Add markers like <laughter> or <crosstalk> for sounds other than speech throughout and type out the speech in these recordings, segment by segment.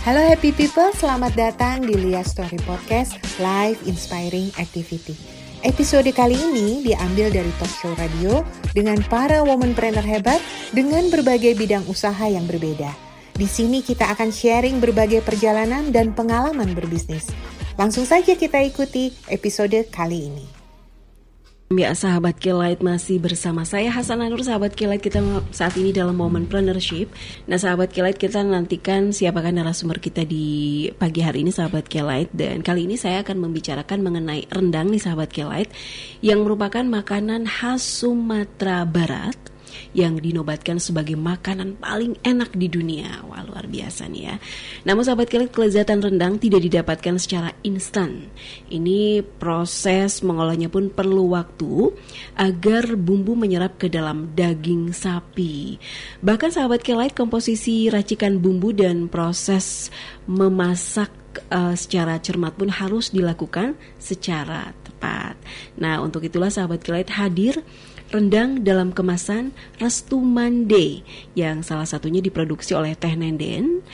Halo happy people, selamat datang di Lia Story Podcast Live Inspiring Activity. Episode kali ini diambil dari talk show radio dengan para womanpreneur hebat dengan berbagai bidang usaha yang berbeda. Di sini kita akan sharing berbagai perjalanan dan pengalaman berbisnis. Langsung saja kita ikuti episode kali ini. Ya, sahabat Kelight masih bersama saya Hasan Anur, sahabat Kelight kita saat ini dalam momen Momentpreneurship. Nah, sahabat Kelight kita nantikan siapakah narasumber kita di pagi hari ini, sahabat Kelight. Dan kali ini saya akan membicarakan mengenai rendang nih, sahabat Kelight, yang merupakan makanan khas Sumatera Barat yang dinobatkan sebagai makanan paling enak di dunia. Wah, luar biasa nih ya. Namun sahabat kalian, kelezatan rendang tidak didapatkan secara instan. Ini proses mengolahnya pun perlu waktu agar bumbu menyerap ke dalam daging sapi. Bahkan sahabat kelait komposisi racikan bumbu dan proses memasak uh, secara cermat pun harus dilakukan secara tepat. Nah, untuk itulah sahabat kelait hadir rendang dalam kemasan Restu Mande yang salah satunya diproduksi oleh Teh Nenden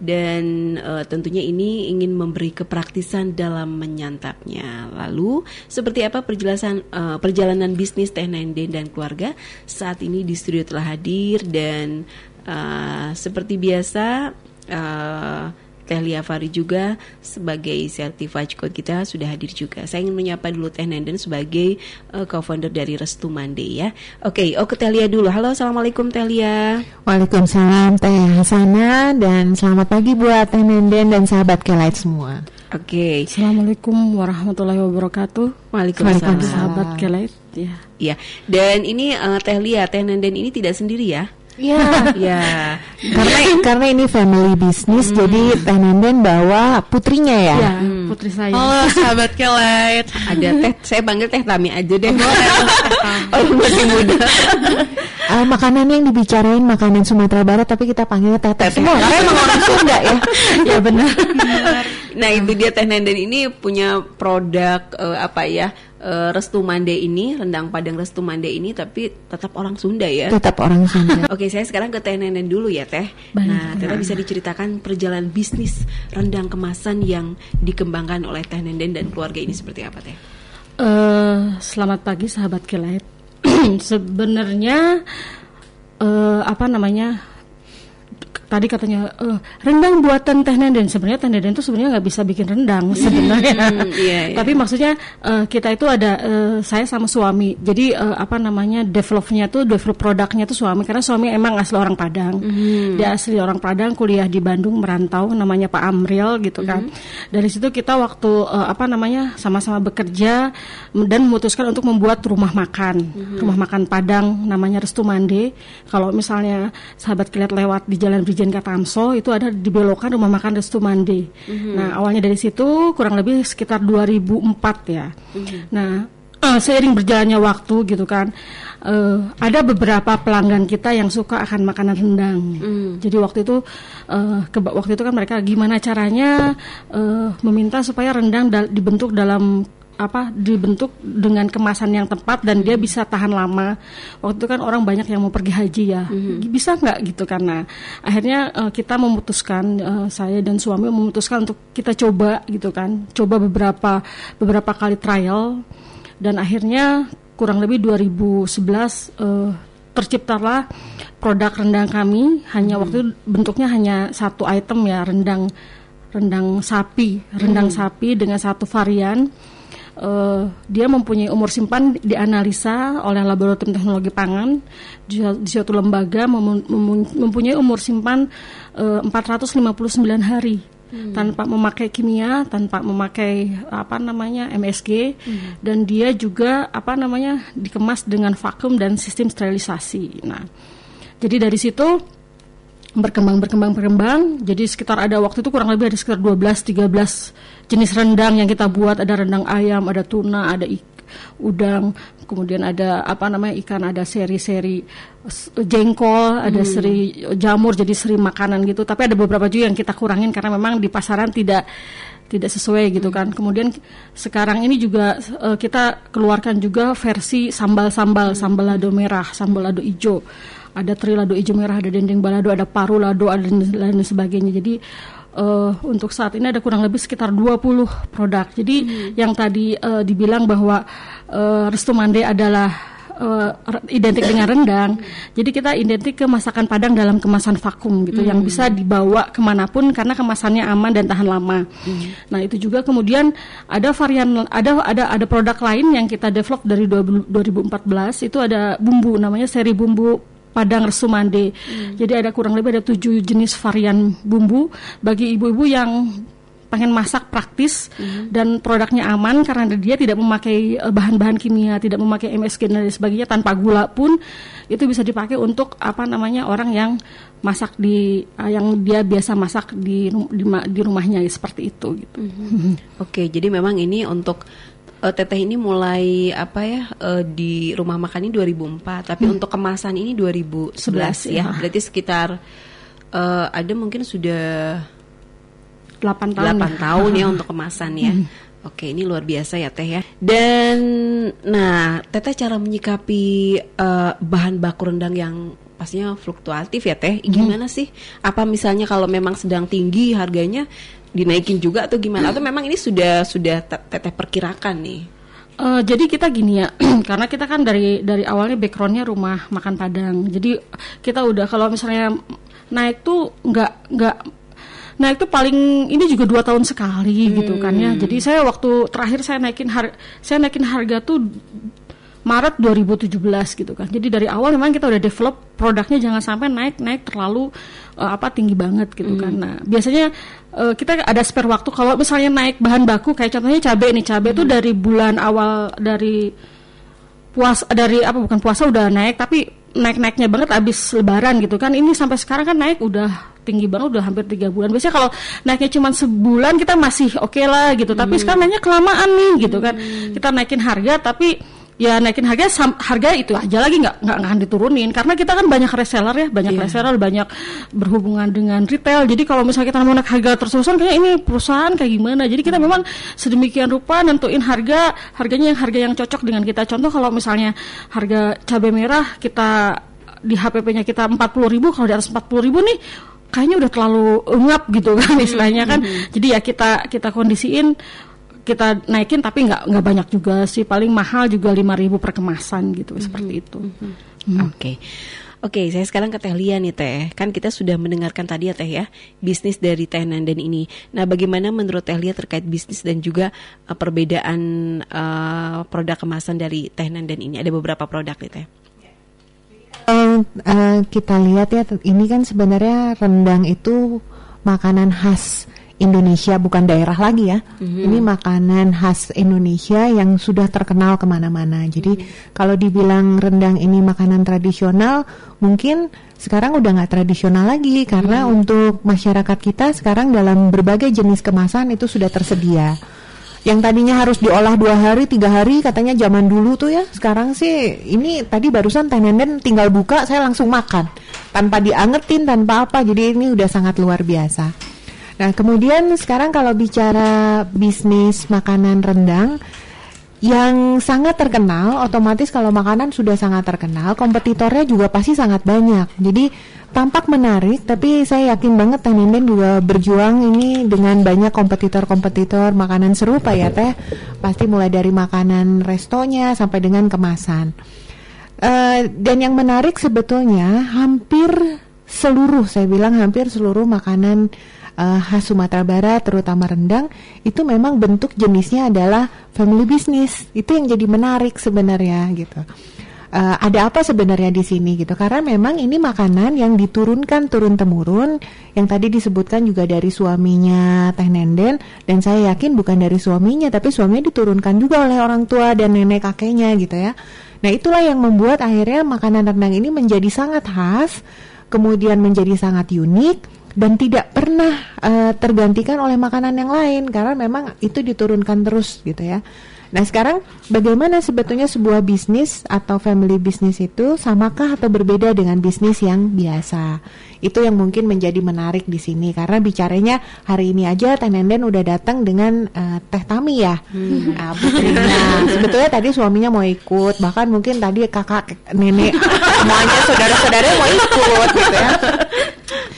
dan uh, tentunya ini ingin memberi kepraktisan dalam menyantapnya. Lalu seperti apa perjelasan uh, perjalanan bisnis Teh Nenden dan keluarga saat ini di studio telah hadir dan uh, seperti biasa uh, Teh Lia Fari juga sebagai certified coach kita sudah hadir juga. Saya ingin menyapa dulu Teh Nenden sebagai uh, co-founder dari Restu Mande ya. Oke, okay, oh ke Teh Lia dulu. Halo, Assalamualaikum Teh Lia. Waalaikumsalam Teh Hasana dan selamat pagi buat Teh Nenden dan sahabat Kelight semua. Oke. Okay. Assalamualaikum warahmatullahi wabarakatuh. Waalaikumsalam. Sahabat Kelight. Ya. Iya. Dan ini uh, Teh Lia, Teh Nenden ini tidak sendiri ya. Iya. <laughs> ya. karena karena ini family business hmm. jadi Teh Nenden bawa putrinya ya. Iya, hmm. putri saya. Oh, sahabat kelet. Ada Teh, saya panggil Teh Tami aja deh. <laughs> oh, masih muda. uh, <laughs> makanan yang dibicarain makanan Sumatera Barat tapi kita panggilnya Teh Teh semua karena emang orang Sunda ya. ya benar. nah, itu dia Teh Nenden ini punya produk uh, apa ya? Uh, Restu Mande ini, rendang Padang Restu Mande ini tapi tetap orang Sunda ya. Tetap orang Sunda. <laughs> Oke, saya sekarang ke Teh Nenen dulu ya, Teh. Baik, nah, Teh bisa diceritakan perjalanan bisnis rendang kemasan yang dikembangkan oleh Teh Nenen dan keluarga ini seperti apa, Teh? Uh, selamat pagi sahabat Kilat. <clears throat> Sebenarnya uh, apa namanya? Tadi katanya uh, rendang buatan Teh Nenden sebenarnya Teh Nenden itu sebenarnya nggak bisa bikin rendang sebenarnya mm, yeah, yeah. tapi maksudnya uh, kita itu ada uh, saya sama suami jadi uh, apa namanya developnya tuh develop produknya tuh suami karena suami emang asli orang Padang mm. dia asli orang Padang kuliah di Bandung merantau namanya Pak Amril gitu kan mm. dari situ kita waktu uh, apa namanya sama-sama bekerja dan memutuskan untuk membuat rumah makan mm. rumah makan Padang namanya Restu Mande kalau misalnya sahabat kalian lewat di jalan Bridge Brigjen Katamso itu ada di belokan rumah makan Restu Mande. Mm-hmm. Nah awalnya dari situ kurang lebih sekitar 2004 ya. Mm-hmm. Nah uh, seiring berjalannya waktu gitu kan uh, ada beberapa pelanggan kita yang suka akan makanan rendang. Mm. Jadi waktu itu uh, ke, waktu itu kan mereka gimana caranya uh, meminta supaya rendang da- dibentuk dalam apa dibentuk dengan kemasan yang tepat dan dia bisa tahan lama. Waktu itu kan orang banyak yang mau pergi haji ya, mm-hmm. bisa nggak gitu karena akhirnya uh, kita memutuskan uh, saya dan suami memutuskan untuk kita coba gitu kan, coba beberapa beberapa kali trial dan akhirnya kurang lebih 2011 uh, terciptalah produk rendang kami hanya hmm. waktu itu bentuknya hanya satu item ya rendang rendang sapi rendang hmm. sapi dengan satu varian uh, dia mempunyai umur simpan dianalisa oleh laboratorium teknologi pangan di, di suatu lembaga mem, mem, mempunyai umur simpan uh, 459 hari hmm. tanpa memakai kimia, tanpa memakai apa namanya MSG hmm. dan dia juga apa namanya dikemas dengan vakum dan sistem sterilisasi. Nah, jadi dari situ berkembang berkembang berkembang jadi sekitar ada waktu itu kurang lebih ada sekitar 12 13 jenis rendang yang kita buat. Ada rendang ayam ada tuna ada ik udang kemudian ada apa namanya ikan ada seri-seri jengkol ada hmm. seri jamur jadi seri makanan gitu. Tapi ada beberapa juga yang kita kurangin karena memang di pasaran tidak tidak sesuai gitu kan. Kemudian sekarang ini juga uh, kita keluarkan juga versi sambal-sambal, sambal lado merah, sambal lado hijau ada trilado hijau merah, ada dendeng balado, ada paru lado, ada dan lain sebagainya. Jadi uh, untuk saat ini ada kurang lebih sekitar 20 produk. Jadi hmm. yang tadi uh, dibilang bahwa uh, Restu Mande adalah uh, identik dengan <laughs> rendang. Jadi kita identik ke masakan Padang dalam kemasan vakum gitu, hmm. yang bisa dibawa ke mana pun karena kemasannya aman dan tahan lama. Hmm. Nah itu juga kemudian ada varian, ada ada ada produk lain yang kita develop dari 2014 itu ada bumbu namanya seri bumbu Padang Resumande. Hmm. Jadi ada kurang lebih ada tujuh jenis varian bumbu bagi ibu-ibu yang pengen masak praktis mm-hmm. dan produknya aman karena dia tidak memakai uh, bahan-bahan kimia, tidak memakai MSG dan sebagainya tanpa gula pun itu bisa dipakai untuk apa namanya orang yang masak di uh, yang dia biasa masak di di, di rumahnya seperti itu gitu. Mm-hmm. Oke, jadi memang ini untuk uh, teteh ini mulai apa ya uh, di rumah makan ini 2004, tapi hmm. untuk kemasan ini 2011 11, ya. ya. Berarti sekitar uh, ada mungkin sudah 8 tahun 8 ya. tahun ya <laughs> untuk kemasan ya hmm. Oke, ini luar biasa ya Teh ya. Dan nah, Teteh cara menyikapi uh, bahan baku rendang yang pastinya fluktuatif ya Teh. Hmm. Gimana hmm. sih? Apa misalnya kalau memang sedang tinggi harganya dinaikin juga atau gimana? Atau memang ini sudah sudah Teteh perkirakan nih? Uh, jadi kita gini ya, <clears throat> karena kita kan dari dari awalnya backgroundnya rumah makan Padang. Jadi kita udah kalau misalnya naik tuh nggak nggak Nah itu paling ini juga dua tahun sekali hmm. gitu kan ya. Jadi saya waktu terakhir saya naikin harga saya naikin harga tuh Maret 2017 gitu kan. Jadi dari awal memang kita udah develop produknya jangan sampai naik naik terlalu uh, apa tinggi banget gitu kan. hmm. kan. Nah biasanya uh, kita ada spare waktu kalau misalnya naik bahan baku kayak contohnya cabai nih cabai itu hmm. dari bulan awal dari puas dari apa bukan puasa udah naik tapi naik-naiknya banget abis lebaran gitu kan ini sampai sekarang kan naik udah tinggi banget udah hampir tiga bulan biasanya kalau naiknya cuma sebulan kita masih oke okay lah gitu tapi hmm. sekarang naiknya kelamaan nih gitu kan hmm. kita naikin harga tapi ya naikin harga harga itu aja lagi nggak nggak akan diturunin. Karena kita kan banyak reseller ya banyak yeah. reseller banyak berhubungan dengan retail. Jadi kalau misalnya kita mau naik harga terus-terusan kayak ini perusahaan kayak gimana? Jadi kita memang sedemikian rupa nentuin harga harganya yang harga yang cocok dengan kita. Contoh kalau misalnya harga cabai merah kita di HPP-nya kita empat puluh ribu kalau di atas empat puluh ribu nih kayaknya udah terlalu ngap gitu kan istilahnya kan. Mm -hmm. jadi ya kita kita kondisiin kita naikin tapi nggak nggak banyak juga sih paling mahal juga lima ribu per kemasan gitu mm-hmm. seperti itu. Mm-hmm. Hmm. Oke. Okay. Oke, saya sekarang ke Teh Lia nih Teh. Kan kita sudah mendengarkan tadi ya Teh ya, bisnis dari Teh Nandan ini. Nah, bagaimana menurut Teh Lia terkait bisnis dan juga uh, perbedaan uh, produk kemasan dari Teh Nandan ini? Ada beberapa produk nih Teh. Uh, uh, kita lihat ya, ini kan sebenarnya rendang itu makanan khas Indonesia bukan daerah lagi ya. Mm-hmm. Ini makanan khas Indonesia yang sudah terkenal ke mana-mana. Jadi mm-hmm. kalau dibilang rendang ini makanan tradisional, mungkin sekarang udah nggak tradisional lagi karena mm-hmm. untuk masyarakat kita sekarang dalam berbagai jenis kemasan itu sudah tersedia. Yang tadinya harus diolah dua hari, tiga hari, katanya zaman dulu tuh ya. Sekarang sih ini tadi barusan tenenden tinggal buka, saya langsung makan tanpa diangetin, tanpa apa. Jadi ini udah sangat luar biasa. Nah, kemudian sekarang kalau bicara bisnis makanan rendang yang sangat terkenal, otomatis kalau makanan sudah sangat terkenal, kompetitornya juga pasti sangat banyak. Jadi tampak menarik, tapi saya yakin banget Teh Nenden juga berjuang ini dengan banyak kompetitor-kompetitor makanan serupa ya Teh. Pasti mulai dari makanan restonya sampai dengan kemasan. Uh, dan yang menarik sebetulnya hampir seluruh, saya bilang hampir seluruh makanan uh, khas Sumatera Barat terutama rendang itu memang bentuk jenisnya adalah family business. Itu yang jadi menarik sebenarnya gitu. Uh, ada apa sebenarnya di sini gitu? Karena memang ini makanan yang diturunkan turun temurun yang tadi disebutkan juga dari suaminya Teh Nenden. Dan saya yakin bukan dari suaminya tapi suaminya diturunkan juga oleh orang tua dan nenek kakeknya gitu ya. Nah itulah yang membuat akhirnya makanan rendang ini menjadi sangat khas kemudian menjadi sangat unik dan tidak pernah uh, tergantikan oleh makanan yang lain karena memang itu diturunkan terus gitu ya. Nah sekarang bagaimana sebetulnya sebuah bisnis atau family bisnis itu samakah atau berbeda dengan bisnis yang biasa? Itu yang mungkin menjadi menarik di sini karena bicaranya hari ini aja Tenenden udah datang dengan uh, Teh Tami ya, hmm. uh, putrinya. sebetulnya tadi suaminya mau ikut, bahkan mungkin tadi kakak, nenek, semuanya saudara-saudara mau ikut gitu ya.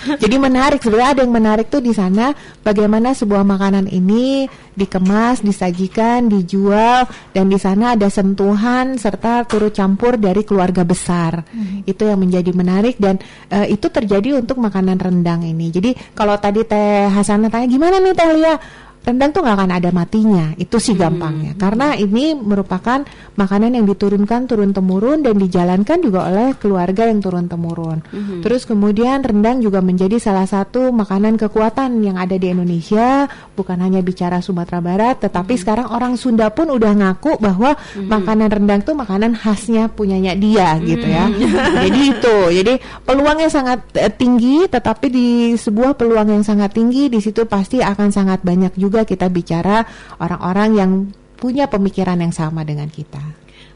Jadi menarik sebenarnya ada yang menarik tuh di sana bagaimana sebuah makanan ini dikemas, disajikan, dijual dan di sana ada sentuhan serta turut campur dari keluarga besar. Hmm. Itu yang menjadi menarik dan uh, itu terjadi untuk makanan rendang ini. Jadi kalau tadi Teh Hasanah tanya gimana nih Teh Lia? Rendang tuh nggak akan ada matinya itu sih hmm. gampangnya hmm. karena ini merupakan makanan yang diturunkan turun temurun dan dijalankan juga oleh keluarga yang turun temurun hmm. terus kemudian rendang juga menjadi salah satu makanan kekuatan yang ada di Indonesia bukan hanya bicara Sumatera Barat tetapi hmm. sekarang orang Sunda pun udah ngaku bahwa hmm. makanan rendang tuh makanan khasnya punyanya dia hmm. gitu ya <laughs> jadi itu jadi peluangnya sangat uh, tinggi tetapi di sebuah peluang yang sangat tinggi di situ pasti akan sangat banyak juga juga kita bicara orang-orang yang punya pemikiran yang sama dengan kita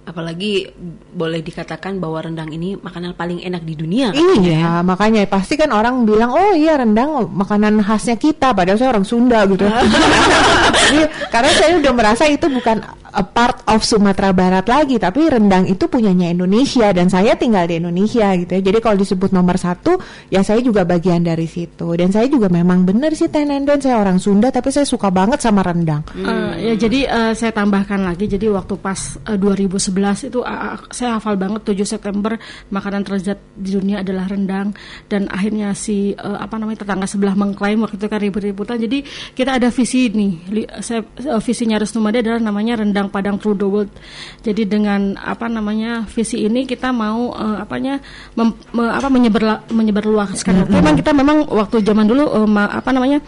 apalagi boleh dikatakan bahwa rendang ini makanan paling enak di dunia. Iya, kan? makanya pasti kan orang bilang oh iya rendang makanan khasnya kita, padahal saya orang Sunda gitu. Jadi, <laughs> karena saya udah merasa itu bukan a part of Sumatera Barat lagi, tapi rendang itu punyanya Indonesia dan saya tinggal di Indonesia gitu ya. Jadi kalau disebut nomor satu, ya saya juga bagian dari situ. Dan saya juga memang benar sih Tenenden, saya orang Sunda, tapi saya suka banget sama rendang. Hmm. Uh, ya jadi uh, saya tambahkan lagi, jadi waktu pas uh, 2011 itu uh, saya hafal banget 7 September makanan terlezat di dunia adalah rendang. Dan akhirnya si uh, apa namanya tetangga sebelah mengklaim waktu itu kan ribut-ributan. Jadi kita ada visi nih. Li, saya, uh, visinya Resnumade adalah namanya rendang Padang True the World. Jadi dengan apa namanya visi ini kita mau uh, apanya mem, me, apa menyebar menyebarluaskan memang kita memang waktu zaman dulu uh, ma, apa namanya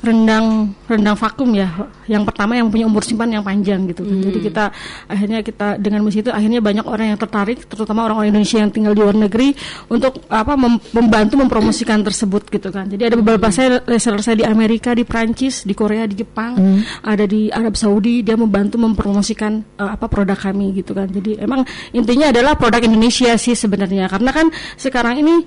rendang rendang vakum ya. Yang pertama yang punya umur simpan yang panjang gitu. Hmm. jadi kita akhirnya kita dengan misi itu akhirnya banyak orang yang tertarik terutama orang-orang Indonesia yang tinggal di luar negeri untuk apa mem membantu mempromosikan tersebut gitu kan. Jadi ada beberapa saya reseller saya di Amerika di Prancis di Korea di Jepang hmm. ada di Arab Saudi dia membantu mempromosikan uh, apa produk kami gitu kan. Jadi emang intinya adalah produk Indonesia sih sebenarnya. Karena kan sekarang ini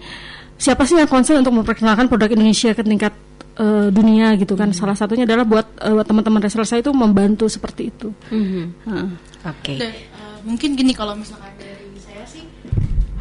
siapa sih yang konsen untuk memperkenalkan produk Indonesia ke tingkat uh, dunia gitu kan. Hmm. Salah satunya adalah buat uh, teman-teman reseller saya itu membantu seperti itu. Hmm. Uh. Oke. Okay. Uh, mungkin gini kalau misalkan dari saya sih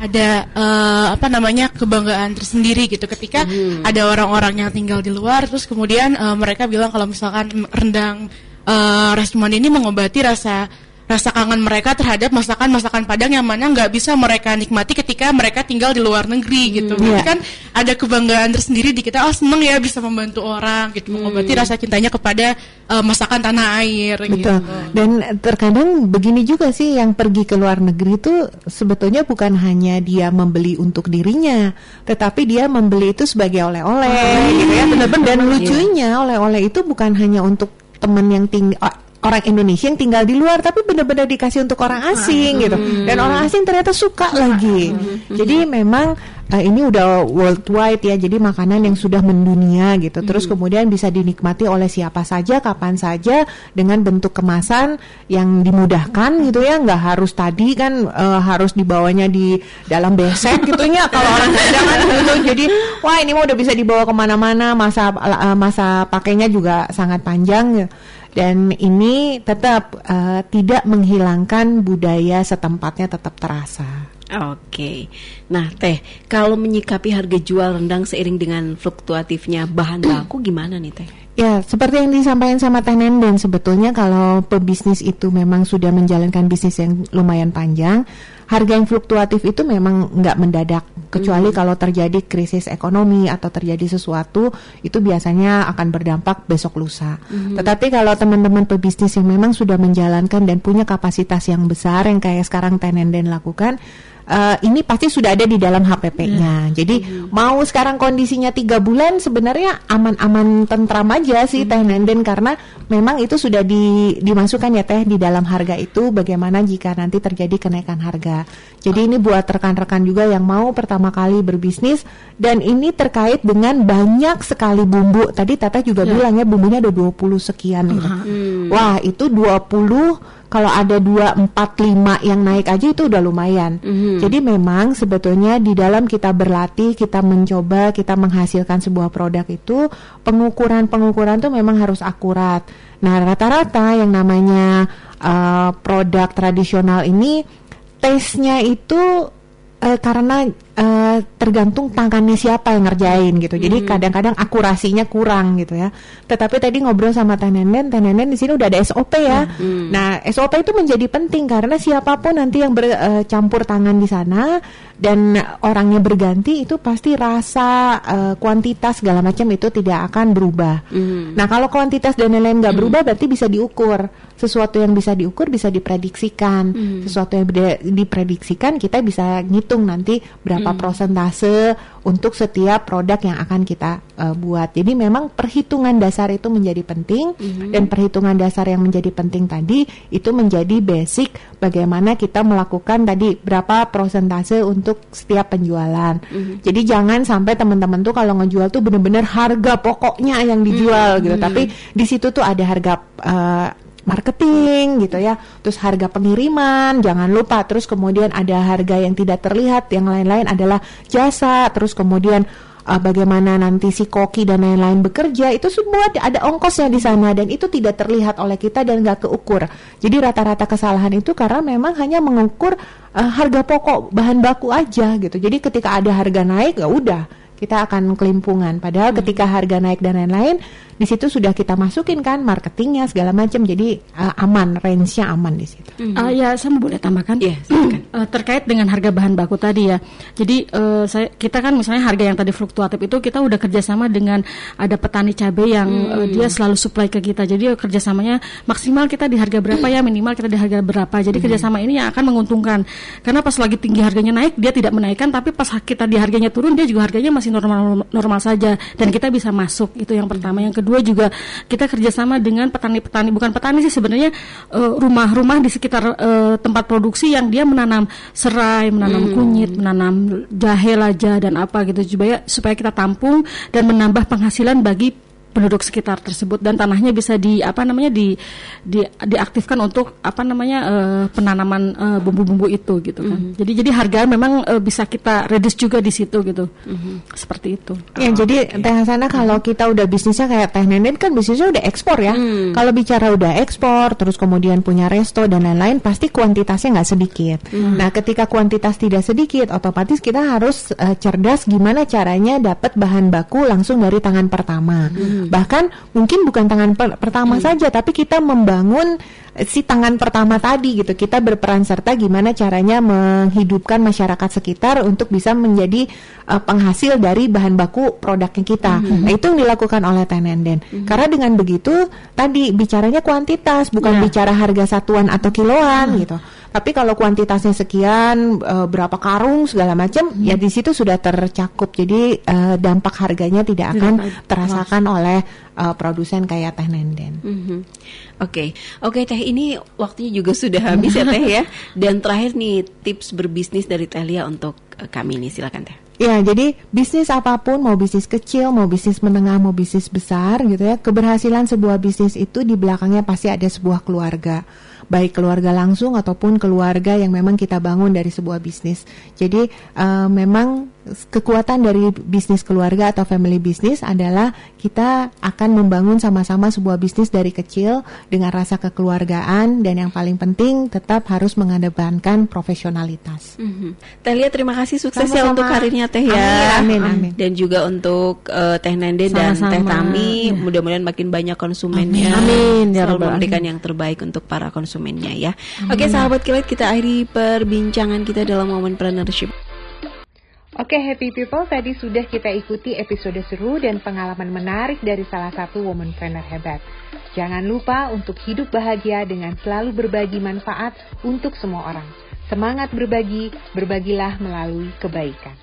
ada uh, apa namanya kebanggaan tersendiri gitu ketika hmm. ada orang-orang yang tinggal di luar terus kemudian uh, mereka bilang kalau misalkan rendang uh, Resmond ini mengobati rasa rasa kangen mereka terhadap masakan-masakan Padang yang mana nggak bisa mereka nikmati ketika mereka tinggal di luar negeri gitu. Hmm, yeah. kan ada kebanggaan tersendiri di kita. Oh seneng ya bisa membantu orang gitu, hmm. mengobati rasa cintanya kepada uh, masakan tanah air. Betul. Gitu. Dan terkadang begini juga sih yang pergi ke luar negeri itu sebetulnya bukan hanya dia membeli untuk dirinya, tetapi dia membeli itu sebagai oleh-oleh, hmm. gitu ya. Benar-benar. Dan lucunya oleh-oleh itu bukan hanya untuk teman yang tinggal orang Indonesia yang tinggal di luar tapi benar-benar dikasih untuk orang asing gitu. hmm. dan orang asing ternyata suka lagi. hmm. jadi memang uh, ini udah worldwide ya jadi makanan yang sudah mendunia gitu. Terus kemudian bisa dinikmati oleh siapa saja kapan saja dengan bentuk kemasan yang dimudahkan gitu ya. Nggak harus tadi kan uh, harus dibawanya di dalam besek <laughs> gitu ya kalau orang kan gitu. Jadi wah ini mah udah bisa dibawa ke mana-mana masa uh, masa pakainya juga sangat panjang dan ini tetap uh, tidak menghilangkan budaya setempatnya tetap terasa. Oke, nah Teh, kalau menyikapi harga jual rendang seiring dengan fluktuatifnya bahan baku gimana nih Teh? Ya, seperti yang disampaikan sama Teh Nenden, sebetulnya kalau pebisnis itu memang sudah menjalankan bisnis yang lumayan panjang, harga yang fluktuatif itu memang nggak mendadak kecuali hmm. kalau terjadi krisis ekonomi atau terjadi sesuatu itu biasanya akan berdampak besok lusa. Hmm. Tetapi kalau teman-teman pebisnis yang memang sudah menjalankan dan punya kapasitas yang besar yang kayak sekarang Tenenden lakukan uh, ini pasti sudah ada di dalam HPP-nya. Hmm. Jadi hmm. mau sekarang kondisinya tiga bulan sebenarnya aman-aman tentram aja sih hmm. Teh Nenden karena memang itu sudah di, dimasukkan ya Teh di dalam harga itu bagaimana jika nanti terjadi kenaikan harga. Jadi oh. ini buat rekan-rekan juga yang mau pertama kali berbisnis dan ini terkait dengan banyak sekali bumbu. Tadi Teteh juga yeah. bilang ya bumbunya ada 20 sekian. Uh -huh. hmm. Wah, itu 20 kalau ada dua empat lima yang naik aja itu udah lumayan. Mhm. Jadi memang sebetulnya di dalam kita berlatih, kita mencoba, kita menghasilkan sebuah produk itu pengukuran-pengukuran tuh memang harus akurat. Nah rata-rata yang namanya uh, produk tradisional ini tesnya itu eh, karena eh, tergantung tangannya siapa yang ngerjain gitu. Jadi kadang-kadang akurasinya kurang gitu ya. Tetapi tadi ngobrol sama Teh Nenen, Teh Nenen di sini udah ada SOP ya. Nah, SOP itu menjadi penting karena siapa pun nanti yang bercampur tangan di sana dan orangnya berganti itu pasti rasa eh, kuantitas segala macam itu tidak akan berubah. Nah, kalau kuantitas dan lain-lain nggak berubah berarti bisa diukur. Sesuatu yang bisa diukur bisa diprediksikan. Sesuatu yang diprediksikan kita bisa ngitung nanti berapa persentase untuk setiap produk yang akan kita eh, buat. Jadi memang perhitungan dasar itu menjadi penting dan perhitungan dasar yang menjadi penting tadi itu menjadi basic bagaimana kita melakukan tadi berapa persentase untuk setiap penjualan. Jadi jangan sampai teman-teman tuh kalau ngejual tuh bener-bener harga pokoknya yang dijual gitu. Tapi di situ tuh ada harga eh, marketing gitu ya. Terus harga pengiriman, jangan lupa. Terus kemudian ada harga yang tidak terlihat, yang lain-lain adalah jasa. Terus kemudian uh, bagaimana nanti si koki dan lain-lain bekerja itu semua ada- ongkosnya di sana dan itu tidak terlihat oleh kita dan nggak keukur. Jadi rata-rata kesalahan itu karena memang hanya mengukur uh, harga pokok bahan baku aja gitu. Jadi ketika ada harga naik ya udah kita akan kelimpungan. Padahal ketika harga naik dan lain-lain, di situ sudah kita masukin kan marketingnya segala macam. Jadi uh, aman, range-nya aman di situ. Ah, ya, saya boleh tambahkan. Iya, silakan. <clears throat> Eh, terkait dengan harga bahan baku tadi ya. Jadi eh, saya kita kan misalnya harga yang tadi fluktuatif itu kita udah kerjasama dengan ada petani cabai yang eh, dia selalu supply ke kita. Jadi eh, kerjasamanya maksimal kita di harga berapa ya, minimal kita di harga berapa. Jadi kerjasama ini yang akan menguntungkan. Karena pas lagi tinggi harganya naik dia tidak menaikkan, tapi pas kita di harganya turun dia juga harganya masih normal normal saja dan kita bisa masuk. Itu yang pertama. Yang kedua juga kita kerjasama dengan petani-petani bukan petani sih sebenarnya eh, rumah-rumah di sekitar eh, tempat produksi yang dia menanam serai, menanam kunyit, menanam jahe laja dan apa gitu supaya supaya kita tampung dan menambah penghasilan bagi penduduk sekitar tersebut dan tanahnya bisa di apa namanya di, di diaktifkan untuk apa namanya eh, penanaman eh, bumbu-bumbu itu gitu kan. Jadi jadi harga memang eh, bisa kita reduce juga di situ gitu. Seperti itu. Ya, jadi Teh Hasanah kalau kita udah bisnisnya kayak Teh Nenen kan bisnisnya udah ekspor ya. Kalau bicara udah ekspor, terus kemudian punya resto dan lain-lain, pasti kuantitasnya nggak sedikit. Nah, ketika kuantitas tidak sedikit, otomatis kita harus eh, cerdas gimana caranya dapat bahan baku langsung dari tangan pertama. Bahkan mungkin bukan tangan per- pertama saja, tapi kita membangun eh, si tangan pertama tadi gitu. Kita berperan serta gimana caranya menghidupkan masyarakat sekitar untuk bisa menjadi eh, penghasil dari bahan baku produknya kita. Nah, itu yang dilakukan oleh Tenenden. Karena dengan begitu tadi bicaranya kuantitas, bukan Ya. bicara harga satuan atau kiloan gitu. Tapi kalau kuantitasnya sekian, eh, berapa karung segala macam, ya di situ sudah tercakup. Jadi eh, dampak harganya tidak akan terasakan oleh eh, produsen kayak Teh Nenden. Mhm. Oke, oke Teh ini waktunya juga sudah habis ya Teh ya. <laughs> Dan terakhir nih tips berbisnis dari Teh Lia untuk kami ini silakan Teh. Ya, jadi bisnis apa pun, mau bisnis kecil, mau bisnis menengah, mau bisnis besar gitu ya, keberhasilan sebuah bisnis itu di belakangnya pasti ada sebuah keluarga. Baik keluarga langsung ataupun keluarga yang memang kita bangun dari sebuah bisnis. Jadi eh, memang kekuatan dari bisnis keluarga atau family business adalah kita akan membangun sama-sama sebuah bisnis dari kecil dengan rasa kekeluargaan dan yang paling penting tetap harus mengedepankan profesionalitas. Mhm. Teh Lia terima kasih sukses ya Sama-sama. untuk karirnya Teh ya. Amin, amin, amin. Dan juga untuk eh, Teh Nenden dan Sama-sama. Teh Tami, Iya. mudah-mudahan makin banyak konsumennya. Amin, ya Selalu memberikan yang terbaik untuk para konsumennya ya. Oke, sahabat kilat kita akhiri perbincangan kita dalam momen entrepreneurship. Oke happy people, tadi sudah kita ikuti episode seru dan pengalaman menarik dari salah satu womanpreneur hebat. Jangan lupa untuk hidup bahagia dengan selalu berbagi manfaat untuk semua orang. Semangat berbagi, berbagilah melalui kebaikan.